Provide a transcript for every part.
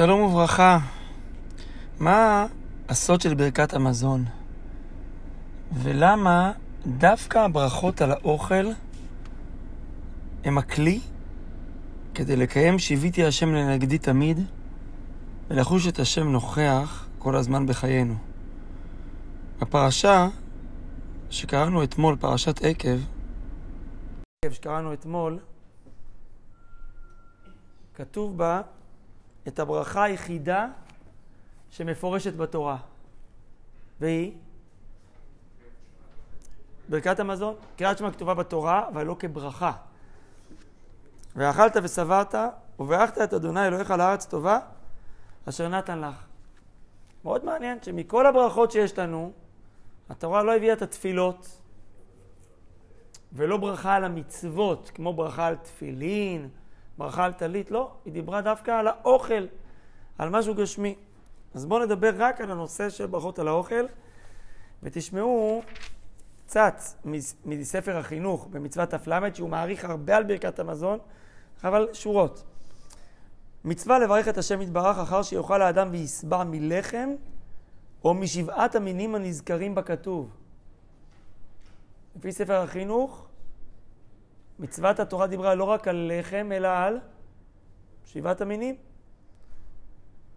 שלום וברכה. מה הסוד של ברכת המזון? ולמה דווקא הברכות על האוכל הם הכלי כדי לקיים שיוויתי השם לנגדי תמיד ולחוש את השם נוכח כל הזמן בחיינו. הפרשה שקראנו אתמול, פרשת עקב, שקראנו אתמול, כתוב בה את הברכה היחידה שמפורשת בתורה. והיא? ברכת המזון. קריאת שמע כתובה בתורה, אבל לא כברכה. ואכלת ושבעת, וברכת את אדוני אלוהיך לארץ טובה, אשר נתן לך. מאוד מעניין שמכל הברכות שיש לנו, התורה לא הביאה את התפילות, ולא ברכה על המצוות, כמו ברכה על תפילין, ברכה על טלית, לא, היא דיברה דווקא על האוכל, על משהו גשמי. אז בואו נדבר רק על הנושא של ברכות על האוכל, ותשמעו קצת מספר החינוך במצוות ת"ל, שהוא מעריך הרבה על ברכת המזון, אבל שורות. מצווה לברך את השם יתברך אחר שיאכל האדם וישבע מלחם או משבעת המינים הנזכרים בכתוב. לפי ספר החינוך, מצוות התורה דיברה לא רק על לחם, אלא על שבעת המינים.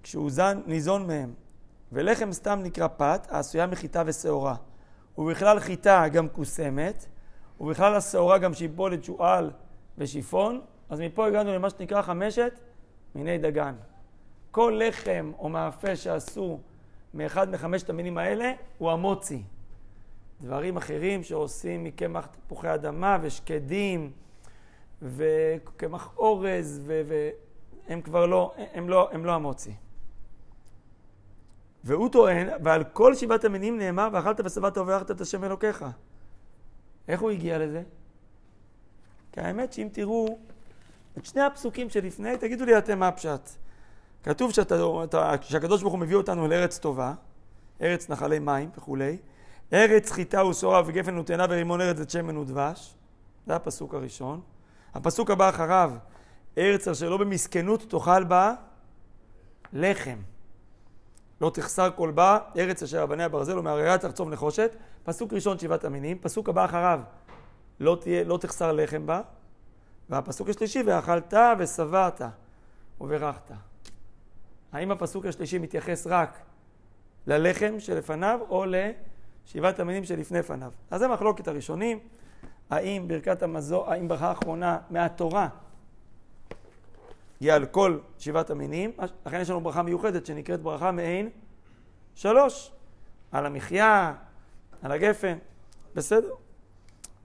כשהוא זן, ניזון מהם. ולחם סתם נקרא פת, העשויה מחיטה ושעורה. ובכלל חיטה גם קוסמת, ובכלל השעורה גם שיפולת, שועל ושיפון. אז מפה הגענו למה שנקרא חמשת מיני דגן. כל לחם או מאפה שעשו מאחד מחמשת המינים האלה הוא המוצי. דברים אחרים שעושים מקמח תפוחי אדמה ושקדים וקמח אורז, והם כבר לא, הם לא, הם לא המוצי. והוא טוען, ועל כל שבעת המינים נאמר, ואכלת ושבעת וברכת את השם אלוקיך. איך הוא הגיע לזה? כי האמת שאם תראו את שני הפסוקים שלפני, תגידו לי אתם מה הפשט. כתוב שאתה, שהקדוש ברוך הוא מביא אותנו לארץ טובה, ארץ נחלי מים וכולי, ארץ חיטה ושעורה וגפן ותאנה ורימון ארץ את שמן ודבש, זה הפסוק הראשון. הפסוק הבא אחריו, ארץ אשר לא במסכנות תאכל בה לחם. לא תחסר כל בה, ארץ אשר אבניה ברזל ומהרריה תחצוב נחושת. פסוק ראשון שבעת המינים. פסוק הבא אחריו, לא, תהיה, לא תחסר לחם בה. והפסוק השלישי, ואכלת ושבעת וברכת. האם הפסוק השלישי מתייחס רק ללחם שלפניו או לשבעת המינים שלפני פניו? אז זה מחלוקת הראשונים. האם ברכת המזון, האם ברכה אחרונה מהתורה היא על כל שבעת המינים, לכן יש לנו ברכה מיוחדת שנקראת ברכה מעין שלוש, על המחיה, על הגפן, בסדר.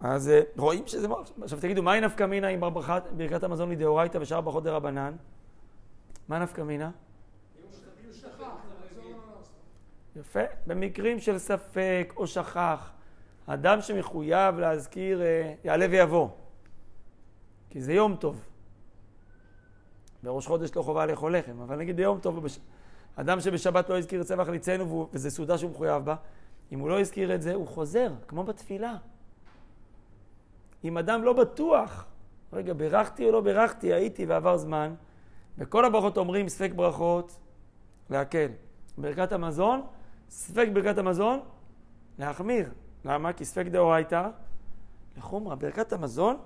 אז אה, רואים שזה... עכשיו תגידו, מהי נפקא מינה אם ברכת המזון היא דאורייתא ושאר ברכות דרבנן? מה נפקא מינה? יפה. במקרים של ספק או שכח, אדם שמחויב להזכיר, אה, יעלה ויבוא. כי זה יום טוב. בראש חודש לא חובה לאכול לחם, אבל נגיד ביום טוב, בש... אדם שבשבת לא הזכיר צבח ליצנו, וזו סעודה שהוא מחויב בה, אם הוא לא הזכיר את זה, הוא חוזר, כמו בתפילה. אם אדם לא בטוח, רגע, בירכתי או לא בירכתי, הייתי ועבר זמן, בכל הברכות אומרים ספק ברכות, להקל. ברכת המזון, ספק ברכת המזון, להחמיר. למה? כי ספק דאורייתא לחומרה. ברכת המזון,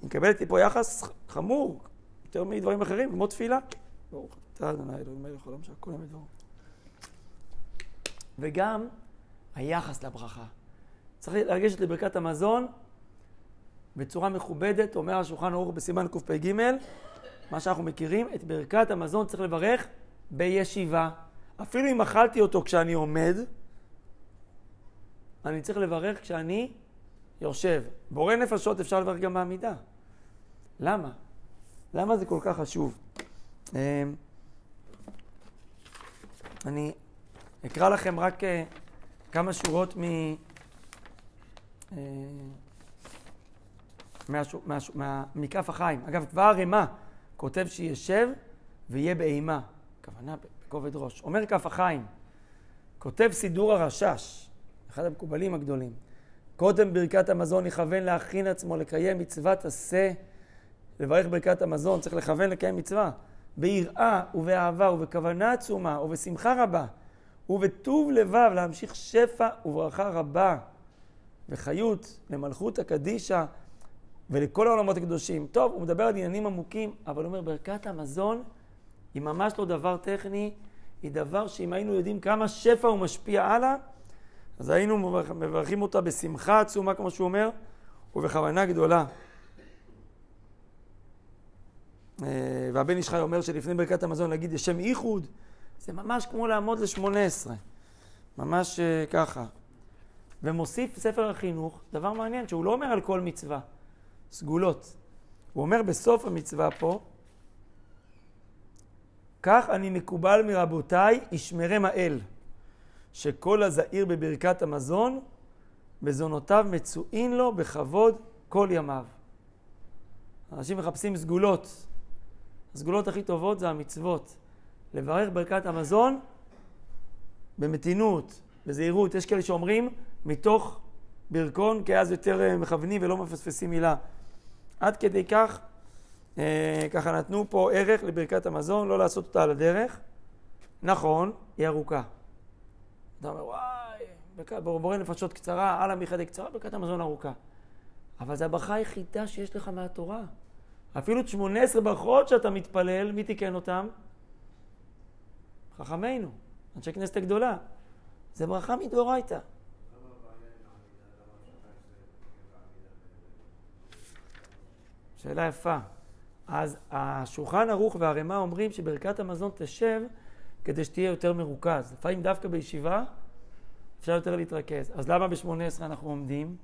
היא מקבלת לי פה יחס חמור, יותר מדברים אחרים, כמו תפילה. ברוך אתה אדוני אלוהים מלך העולם שהכל אמת דברו. וגם היחס לברכה. צריך לגשת לברכת המזון בצורה מכובדת, אומר השולחן ערוך בסימן קפ"ג, מה שאנחנו מכירים, את ברכת המזון צריך לברך בישיבה. אפילו אם אכלתי אותו כשאני עומד, אני צריך לברך כשאני יושב. בורא נפשות אפשר לברך גם בעמידה. למה? למה זה כל כך חשוב? אמ, אני אקרא לכם רק אה, כמה שורות מ... אה, מכף החיים. אגב, כבר הרמ"א כותב שישב ויהיה באימה. הכוונה בכובד ראש. אומר כף החיים, כותב סידור הרשש, אחד המקובלים הגדולים. קודם ברכת המזון יכוון להכין עצמו לקיים מצוות עשה, לברך ברכת המזון, צריך לכוון לקיים מצווה. ביראה ובאהבה ובכוונה עצומה ובשמחה רבה ובטוב לבב להמשיך שפע וברכה רבה וחיות למלכות הקדישה ולכל העולמות הקדושים. טוב, הוא מדבר על עניינים עמוקים, אבל הוא אומר, ברכת המזון היא ממש לא דבר טכני, היא דבר שאם היינו יודעים כמה שפע הוא משפיע הלאה, אז היינו מברכים אותה בשמחה עצומה, כמו שהוא אומר, ובכוונה גדולה. אה, והבן איש חי אומר שלפני ברכת המזון להגיד ישם איחוד, זה ממש כמו לעמוד לשמונה עשרה. ממש אה, ככה. ומוסיף ספר החינוך דבר מעניין, שהוא לא אומר על כל מצווה, סגולות. הוא אומר בסוף המצווה פה, כך אני מקובל מרבותיי, ישמרם האל, שכל הזעיר בברכת המזון, מזונותיו מצוין לו בכבוד כל ימיו. אנשים מחפשים סגולות. הסגולות הכי טובות זה המצוות. לברך ברכת המזון במתינות, בזהירות. יש כאלה שאומרים מתוך ברכון, כי אז יותר אה, מכוונים ולא מפספסים מילה. עד כדי כך, ככה נתנו פה ערך לברכת המזון, לא לעשות אותה על הדרך. נכון, היא ארוכה. אתה אומר, וואי, בורא נפשות קצרה, הלאה מחדי קצרה, ברכת המזון ארוכה. אבל זו הברכה היחידה שיש לך מהתורה. אפילו את 18 ברכות שאתה מתפלל, מי תיקן אותם? חכמינו, אנשי כנסת הגדולה. זה ברכה מדאורייתא. שאלה יפה. אז השולחן ערוך והרמ"א אומרים שברכת המזון תשב כדי שתהיה יותר מרוכז. לפעמים דווקא בישיבה אפשר יותר להתרכז. אז למה ב-18 אנחנו עומדים?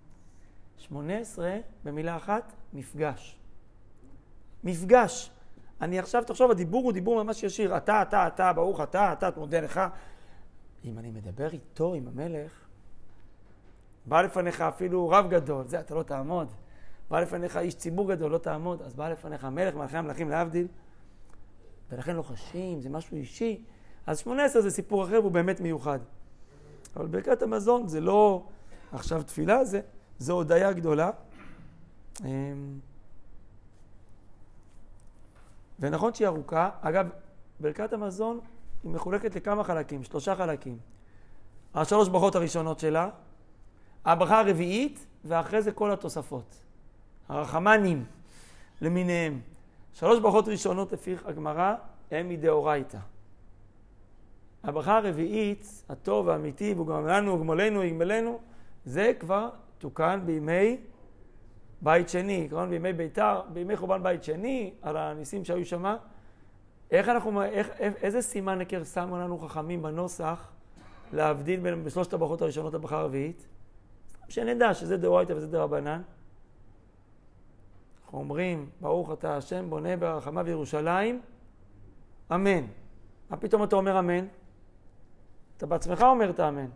18, במילה אחת, מפגש. מפגש. אני עכשיו, תחשוב, הדיבור הוא דיבור ממש ישיר. אתה, אתה, אתה, ברוך אתה, אתה, מודה לך. אם אני מדבר איתו, עם המלך, בא לפניך אפילו רב גדול, זה אתה לא תעמוד. בא לפניך איש ציבור גדול, לא תעמוד, אז בא לפניך מלך מלכי המלכים להבדיל, ולכן לא חשים, זה משהו אישי. אז שמונה עשר זה סיפור אחר והוא באמת מיוחד. אבל ברכת המזון זה לא עכשיו תפילה, זה, זה הודיה גדולה. אמ, ונכון שהיא ארוכה. אגב, ברכת המזון היא מחולקת לכמה חלקים, שלושה חלקים. השלוש ברכות הראשונות שלה, הברכה הרביעית, ואחרי זה כל התוספות. הרחמנים למיניהם. שלוש ברכות ראשונות לפי הגמרא הם מדאורייתא. הברכה הרביעית, הטוב והאמיתי, והוא גם לנו וגמולנו יגמלנו, זה כבר תוקן בימי בית שני, כמובן בימי ביתר, בימי חורבן בית שני, על הניסים שהיו שם. איך אנחנו, איך, איזה סימן היכר שמו לנו חכמים בנוסח להבדיל בין בשלושת הברכות הראשונות לברכה הרביעית? שנדע שזה דאורייתא וזה דרבנן. אנחנו אומרים, ברוך אתה השם בונה ברחמיו ירושלים, אמן. מה פתאום אתה אומר אמן? אתה בעצמך אומר את האמן.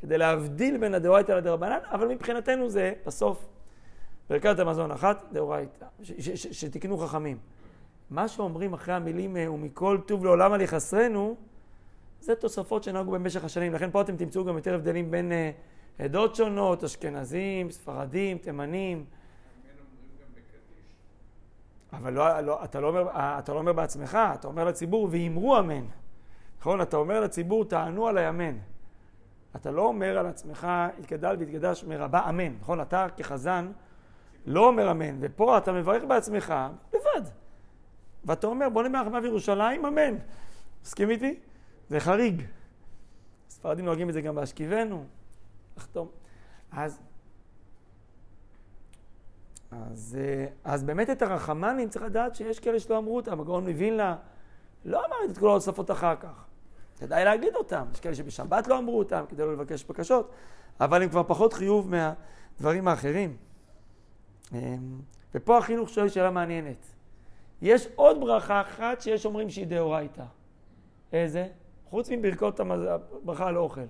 כדי להבדיל בין הדאורייתא לדרבנן, אבל מבחינתנו זה בסוף ברכת המזון אחת, דאורייתא, שתיקנו חכמים. מה שאומרים אחרי המילים אה, ומכל טוב לעולם על יחסרנו, זה תוספות שנהגו במשך השנים. לכן פה אתם תמצאו גם יותר הבדלים בין אה, עדות שונות, אשכנזים, ספרדים, תימנים. אבל לא, לא, אתה, לא אומר, אתה לא אומר בעצמך, אתה אומר לציבור, ואמרו אמן. נכון? אתה אומר לציבור, תענו עלי אמן. אתה לא אומר על עצמך, יתגדל ויתגדש מרבה אמן. נכון? אתה כחזן לא אומר אמן, ופה אתה מברך בעצמך, לבד. ואתה אומר, בוא נאמר חמה בירושלים, אמן. מסכים איתי? זה חריג. ספרדים נוהגים את זה גם בהשכיבנו. לחתום. אז אז, אה, אז באמת את הרחמנים צריך לדעת שיש כאלה שלא אמרו אותם. הגאון מווילנה לא אמר את כל ההוספות אחר כך. כדאי להגיד אותם. יש כאלה שבשבת לא אמרו אותם כדי לא לבקש בקשות, אבל הם כבר פחות חיוב מהדברים האחרים. אמ, ופה החינוך שואל שאלה מעניינת. יש עוד ברכה אחת שיש אומרים שהיא דאורייתא. איזה? חוץ מברכות הברכה על אוכל.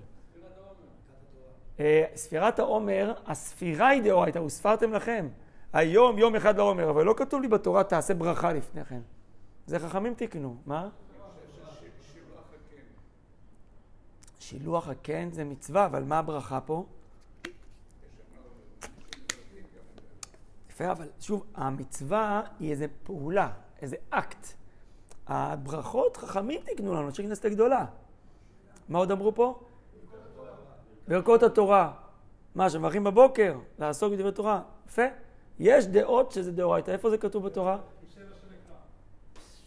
ספירת העומר, הספירה היא דאורייתא, וספרתם לכם. היום יום אחד אומר, אבל לא כתוב לי בתורה תעשה ברכה לפני כן. זה חכמים תיקנו. מה? שילוח הקן זה מצווה, אבל מה הברכה פה? יפה, אבל שוב, המצווה היא איזה פעולה, איזה אקט. הברכות, חכמים תקנו לנו, אנשי כנסת הגדולה. מה עוד אמרו פה? ברכות התורה. מה, שמברכים בבוקר? לעסוק בדברי תורה. יפה. יש דעות שזה דאורייתא. איפה זה כתוב בתורה?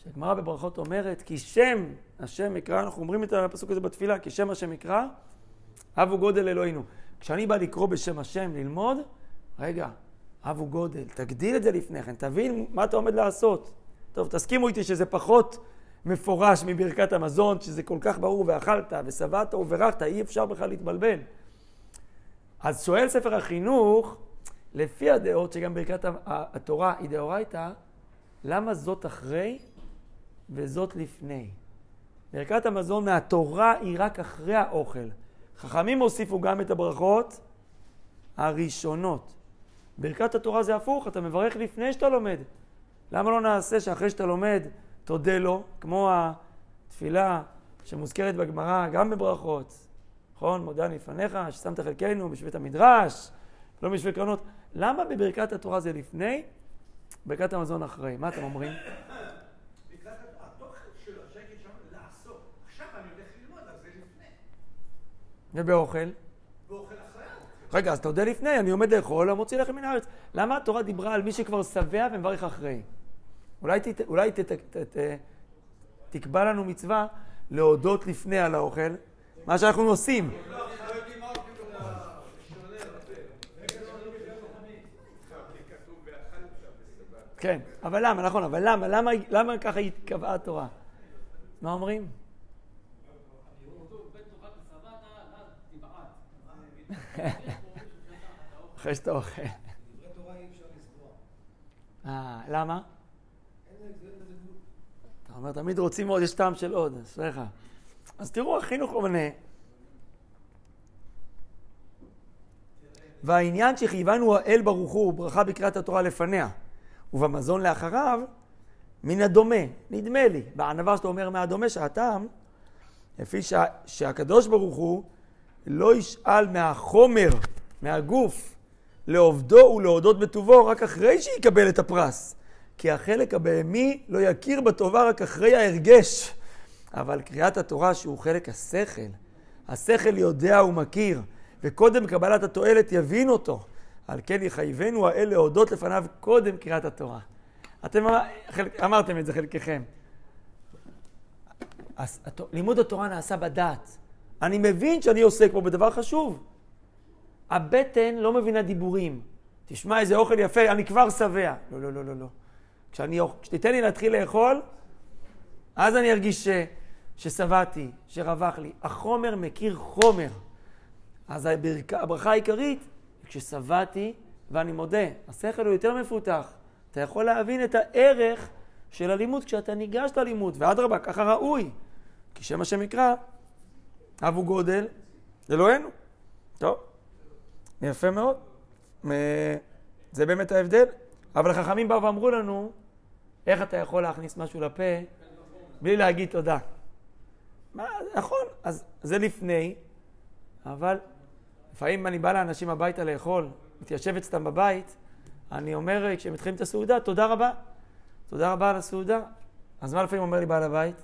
הגמרא בברכות אומרת, כי שם השם יקרא, אנחנו אומרים את הפסוק הזה בתפילה, כי שם השם יקרא, אבו גודל אלוהינו. כשאני בא לקרוא בשם השם, ללמוד, רגע, אבו גודל, תגדיל את זה לפני כן, תבין מה אתה עומד לעשות. טוב, תסכימו איתי שזה פחות מפורש מברכת המזון, שזה כל כך ברור, ואכלת, ושבעת וברכת, אי אפשר בכלל להתבלבל. אז שואל ספר החינוך, לפי הדעות שגם ברכת התורה היא דאורייתא, למה זאת אחרי וזאת לפני? ברכת המזון מהתורה היא רק אחרי האוכל. חכמים הוסיפו גם את הברכות הראשונות. ברכת התורה זה הפוך, אתה מברך לפני שאתה לומד. למה לא נעשה שאחרי שאתה לומד, תודה לו, כמו התפילה שמוזכרת בגמרא, גם בברכות. נכון? מודה לפניך, ששמת חלקנו בשבט המדרש, לא בשביל קרנות. למה בברכת התורה זה לפני, ברכת המזון אחרי? מה אתם אומרים? ובאוכל? באוכל אחרי. רגע, אז אתה יודע לפני, אני עומד לאכול, המוציא לחם מן הארץ. למה התורה דיברה על מי שכבר שבע ומברך אחרי? אולי, ת, תקבע לנו מצווה להודות לפני על האוכל, מה שאנחנו עושים. כן, אבל למה, נכון, אבל למה, למה, למה ככה קבעה התורה? מה אומרים? אחרי שאתה אוכל. אה, למה? אתה אומר, תמיד רוצים עוד, יש טעם של עוד, אשריך. אז תראו, החינוך עונה. והעניין שחייבנו האל ברוך הוא, ברכה בקריאת התורה לפניה, ובמזון לאחריו, מן הדומה, נדמה לי, בענווה שאתה אומר מהדומה, שהטעם, לפי שה, שהקדוש ברוך הוא לא ישאל מהחומר, מהגוף, לעובדו ולהודות בטובו רק אחרי שיקבל את הפרס. כי החלק הבהמי לא יכיר בטובה רק אחרי ההרגש. אבל קריאת התורה שהוא חלק השכל, השכל יודע ומכיר, וקודם קבלת התועלת יבין אותו. על כן יחייבנו האל להודות לפניו קודם קריאת התורה. אתם אמרתם את זה חלקכם. לימוד התורה נעשה בדעת. אני מבין שאני עוסק פה בדבר חשוב. הבטן לא מבינה דיבורים. תשמע איזה אוכל יפה, אני כבר שבע. לא, לא, לא, לא, לא. כשאני, כשתיתן לי להתחיל לאכול, אז אני ארגיש ששבעתי, שרווח לי. החומר מכיר חומר. אז הברכה, הברכה העיקרית, כששבעתי ואני מודה, השכל הוא יותר מפותח. אתה יכול להבין את הערך של הלימוד כשאתה ניגש ללימוד, ואדרבה, ככה ראוי. כי שם השם יקרא, אבו גודל, אלוהינו. טוב, יפה מאוד. זה באמת ההבדל. אבל החכמים באו ואמרו לנו, איך אתה יכול להכניס משהו לפה בלי להגיד תודה? מה, נכון, אז זה לפני, אבל לפעמים אני בא לאנשים הביתה לאכול, מתיישב אצלם בבית, אני אומר, כשהם מתחילים את הסעודה, תודה רבה. תודה רבה על הסעודה. אז מה לפעמים אומר לי בעל הבית?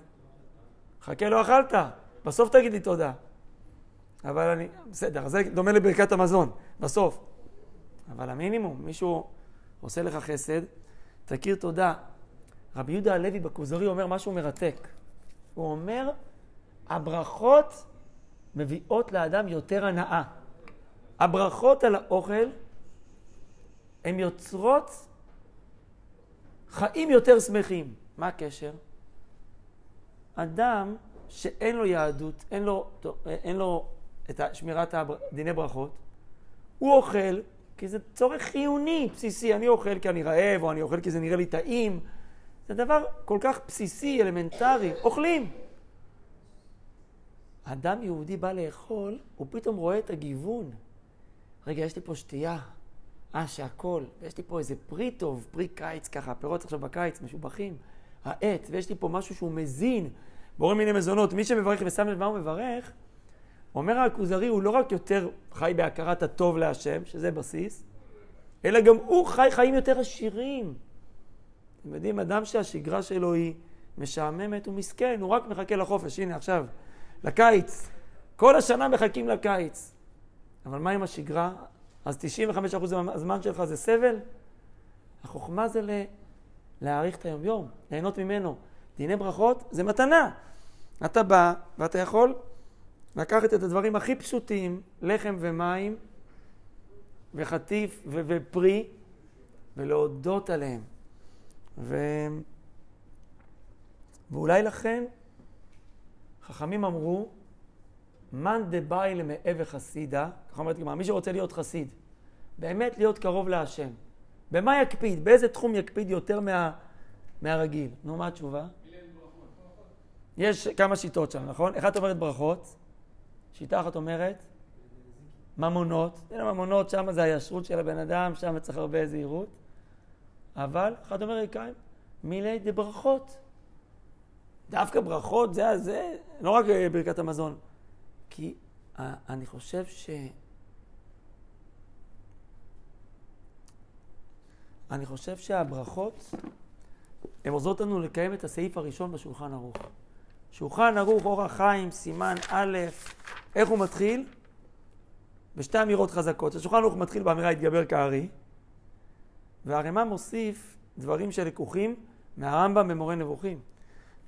חכה, לא אכלת. בסוף תגיד לי תודה. אבל אני, בסדר, זה דומה לברכת המזון, בסוף. אבל המינימום, מישהו עושה לך חסד, תכיר תודה. רבי יהודה הלוי בכוזרי אומר משהו מרתק. הוא אומר, הברכות מביאות לאדם יותר הנאה. הברכות על האוכל הן יוצרות חיים יותר שמחים. מה הקשר? אדם שאין לו יהדות, אין לו, אין לו את שמירת דיני ברכות, הוא אוכל כי זה צורך חיוני, בסיסי. אני אוכל כי אני רעב, או אני אוכל כי זה נראה לי טעים. זה דבר כל כך בסיסי, אלמנטרי. אוכלים. אדם יהודי בא לאכול, הוא פתאום רואה את הגיוון. רגע, יש לי פה שתייה. אה, שהכול. ויש לי פה איזה פרי טוב, פרי קיץ ככה, פירות עכשיו בקיץ, משובחים. העט, ויש לי פה משהו שהוא מזין. בורא מיני מזונות. מי שמברך ושם לב מה הוא מברך, אומר הכוזרי, הוא לא רק יותר חי בהכרת הטוב להשם, שזה בסיס, אלא גם הוא חי חיים יותר עשירים. אתם יודעים, אדם שהשגרה שלו היא משעממת, הוא מסכן, הוא רק מחכה לחופש. הנה עכשיו, לקיץ. כל השנה מחכים לקיץ. אבל מה עם השגרה? אז 95% מהזמן שלך זה סבל? החוכמה זה ל... להעריך את היומיום, ליהנות ממנו. דיני ברכות זה מתנה. אתה בא ואתה יכול לקחת את הדברים הכי פשוטים, לחם ומים וחטיף ו- ופרי, ולהודות עליהם. ו... ואולי לכן חכמים אמרו, מאן דבאי למעבר חסידה, ככה אומרת גמרא, מי שרוצה להיות חסיד, באמת להיות קרוב להשם. במה יקפיד? באיזה תחום יקפיד יותר מה, מהרגיל? נו, מה התשובה? יש כמה שיטות שם, נכון? אחת אומרת ברכות, שיטה אחת אומרת ממונות. הנה ממונות, שם זה הישרות של הבן אדם, שם צריך הרבה זהירות. אבל, אחד אומר ריקיים, מילי דברכות. דווקא ברכות זה, זה, לא רק ברכת המזון. כי אני חושב ש... אני חושב שהברכות, הן עוזרות לנו לקיים את הסעיף הראשון בשולחן ערוך. שולחן ערוך, אורח חיים, סימן א', איך הוא מתחיל? בשתי אמירות חזקות. השולחן ערוך מתחיל באמירה התגבר כארי, והרמ"א מוסיף דברים שלקוחים מהרמב"ם במורה נבוכים.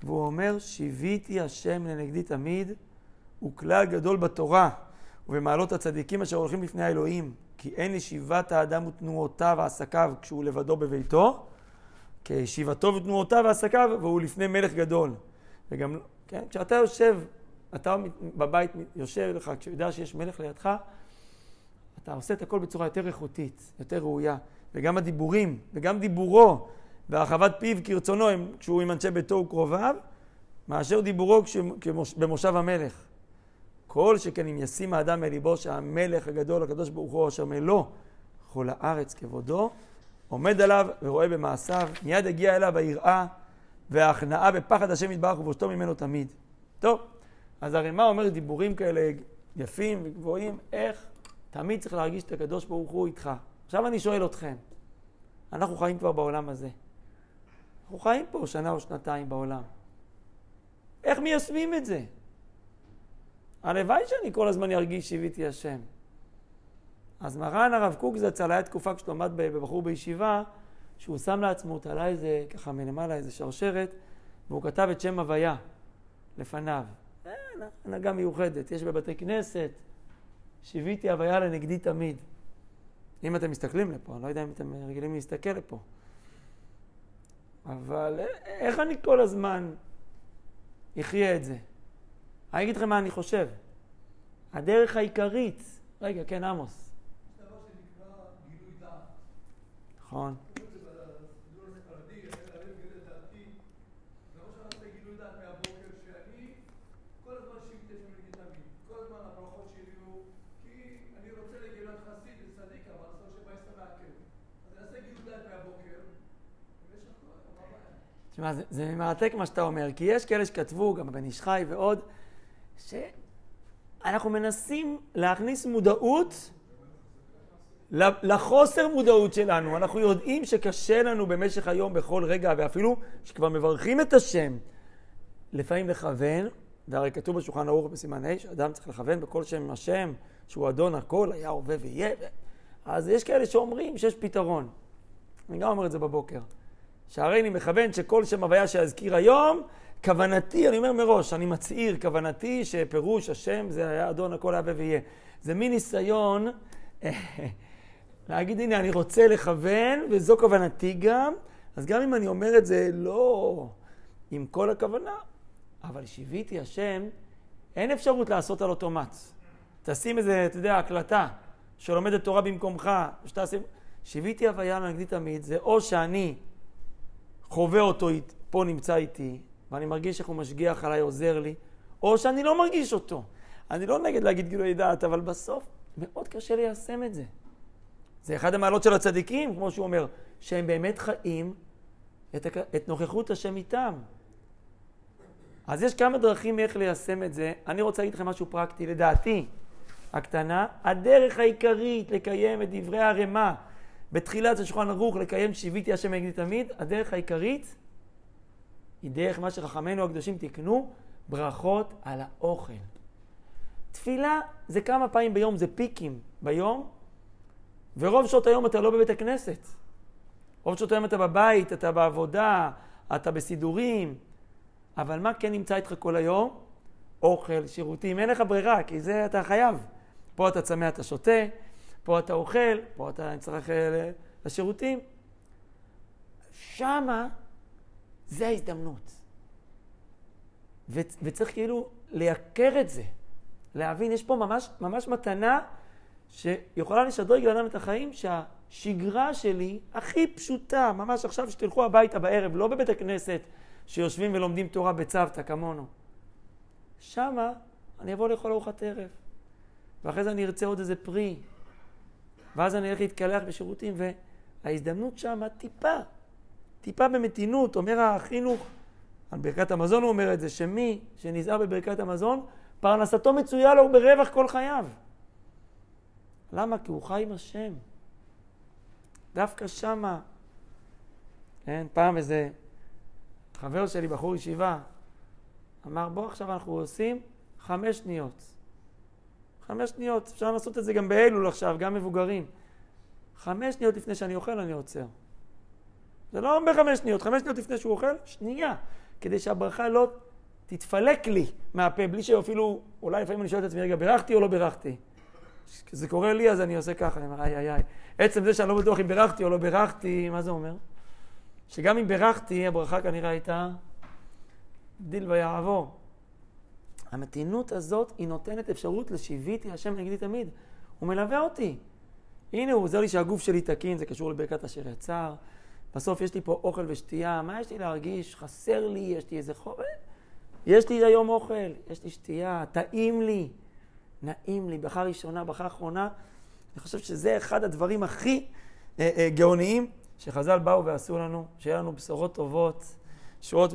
והוא אומר, שיוויתי השם לנגדי תמיד, הוא כלל גדול בתורה ובמעלות הצדיקים אשר הולכים לפני האלוהים, כי אין ישיבת האדם ותנועותיו ועסקיו כשהוא לבדו בביתו, כישיבתו ותנועותיו ועסקיו והוא לפני מלך גדול. וגם, כן, כשאתה יושב, אתה בבית יושב לך, כשאתה יודע שיש מלך לידך, אתה עושה את הכל בצורה יותר איכותית, יותר ראויה. וגם הדיבורים, וגם דיבורו, והרחבת פיו כרצונו, כשהוא עם אנשי ביתו וקרוביו, מאשר דיבורו במושב המלך. כל שכן אם ישים האדם מליבו שהמלך הגדול, הקדוש ברוך הוא, אשר מלוא כל הארץ כבודו, עומד עליו ורואה במעשיו, מיד הגיע אליו היראה וההכנעה בפחד השם יתברך ובושתו ממנו תמיד. טוב, אז הרי מה אומר דיבורים כאלה יפים וגבוהים? איך תמיד צריך להרגיש את הקדוש ברוך הוא איתך. עכשיו אני שואל אתכם, אנחנו חיים כבר בעולם הזה. אנחנו חיים פה שנה או שנתיים בעולם. איך מיישמים את זה? הלוואי שאני כל הזמן ארגיש שיוויתי השם. אז מרן הרב קוק זצ"ל, היה תקופה כשהוא עמד בבחור בישיבה, שהוא שם לעצמו, תלה איזה, ככה מלמעלה, איזה שרשרת, והוא כתב את שם הוויה לפניו. הנהגה מיוחדת, יש בבתי כנסת, שיוויתי הוויה לנגדי תמיד. אם אתם מסתכלים לפה, אני לא יודע אם אתם רגילים להסתכל לפה. אבל איך אני כל הזמן אחיה את זה? אני אגיד לכם מה אני חושב. הדרך העיקרית, רגע, כן, עמוס. נכון. תשמע, זה, זה מרתק מה שאתה אומר, כי יש כאלה שכתבו, גם בן איש חי ועוד, שאנחנו מנסים להכניס מודעות לחוסר מודעות שלנו. אנחנו יודעים שקשה לנו במשך היום בכל רגע, ואפילו שכבר מברכים את השם, לפעמים לכוון, והרי כתוב בשולחן ערוך בסימן ה' שאדם צריך לכוון בכל שם השם, שהוא אדון הכל, היה הווה ויהיה. אז יש כאלה שאומרים שיש פתרון. אני גם אומר את זה בבוקר. שהרי אני מכוון שכל שם הוויה שאזכיר היום, כוונתי, אני אומר מראש, אני מצהיר, כוונתי שפירוש השם זה היה אדון הכל הווה ויהיה. זה מין ניסיון להגיד, הנה, אני רוצה לכוון, וזו כוונתי גם, אז גם אם אני אומר את זה לא עם כל הכוונה, אבל שיוויתי השם, אין אפשרות לעשות על אוטומט. תשים איזה, אתה יודע, הקלטה שלומדת תורה במקומך, שתעשה... שיוויתי הוויה לנגדי תמיד, זה או שאני חווה אותו, פה נמצא איתי, ואני מרגיש איך הוא משגיח עליי, עוזר לי, או שאני לא מרגיש אותו. אני לא נגד להגיד גילוי דעת, אבל בסוף מאוד קשה ליישם את זה. זה אחד המעלות של הצדיקים, כמו שהוא אומר, שהם באמת חיים את, את נוכחות השם איתם. אז יש כמה דרכים איך ליישם את זה. אני רוצה להגיד לכם משהו פרקטי, לדעתי, הקטנה, הדרך העיקרית לקיים את דברי הרמ"א בתחילת השולחן ערוך, לקיים שיוויתי השם נגדי תמיד, הדרך העיקרית היא דרך מה שחכמינו הקדושים תיקנו, ברכות על האוכל. תפילה זה כמה פעמים ביום, זה פיקים ביום, ורוב שעות היום אתה לא בבית הכנסת. רוב שעות היום אתה בבית, אתה בעבודה, אתה בסידורים, אבל מה כן נמצא איתך כל היום? אוכל, שירותים, אין לך ברירה, כי זה אתה חייב. פה אתה צמא, אתה שותה, פה אתה אוכל, פה אתה צריך אה, לשירותים. שמה זה ההזדמנות. ו- וצריך כאילו לייקר את זה, להבין, יש פה ממש, ממש מתנה שיכולה לשדרג לאדם את החיים, שהשגרה שלי הכי פשוטה, ממש עכשיו שתלכו הביתה בערב, לא בבית הכנסת, שיושבים ולומדים תורה בצוותא כמונו. שמה אני אבוא לאכול ארוחת ערב, ואחרי זה אני ארצה עוד איזה פרי, ואז אני אלך להתקלח בשירותים, וההזדמנות שמה טיפה, טיפה במתינות, אומר החינוך, על ברכת המזון הוא אומר את זה, שמי שנזהר בברכת המזון, פרנסתו מצויה לו ברווח כל חייו. למה? כי הוא חי עם השם. דווקא שמה, כן, פעם איזה חבר שלי, בחור ישיבה, אמר, בוא עכשיו אנחנו עושים חמש שניות. חמש שניות, אפשר לעשות את זה גם באלול עכשיו, גם מבוגרים. חמש שניות לפני שאני אוכל, אני עוצר. זה לא בחמש שניות, חמש שניות לפני שהוא אוכל, שנייה, כדי שהברכה לא תתפלק לי מהפה, בלי שאפילו, אולי לפעמים אני שואל את עצמי, רגע, בירכתי או לא בירכתי? כשזה קורה לי, אז אני עושה ככה, אני אומר, איי, איי, איי. עצם זה שאני לא בטוח אם בירכתי או לא בירכתי, מה זה אומר? שגם אם בירכתי, הברכה כנראה הייתה דיל ויעבור. המתינות הזאת, היא נותנת אפשרות לשיוויתי השם נגדי תמיד. הוא מלווה אותי. הנה, הוא עוזר לי שהגוף שלי תקין, זה קשור לברכת אשר יצר. בסוף יש לי פה אוכל ושתייה, מה יש לי להרגיש? חסר לי, יש לי איזה חוב... יש לי היום אוכל, יש לי שתייה, טעים לי, נעים לי, ברכה ראשונה, ברכה אחרונה. אני חושב שזה אחד הדברים הכי אה, אה, גאוניים שחז"ל באו ועשו לנו, שיהיה לנו בשורות טובות, שורות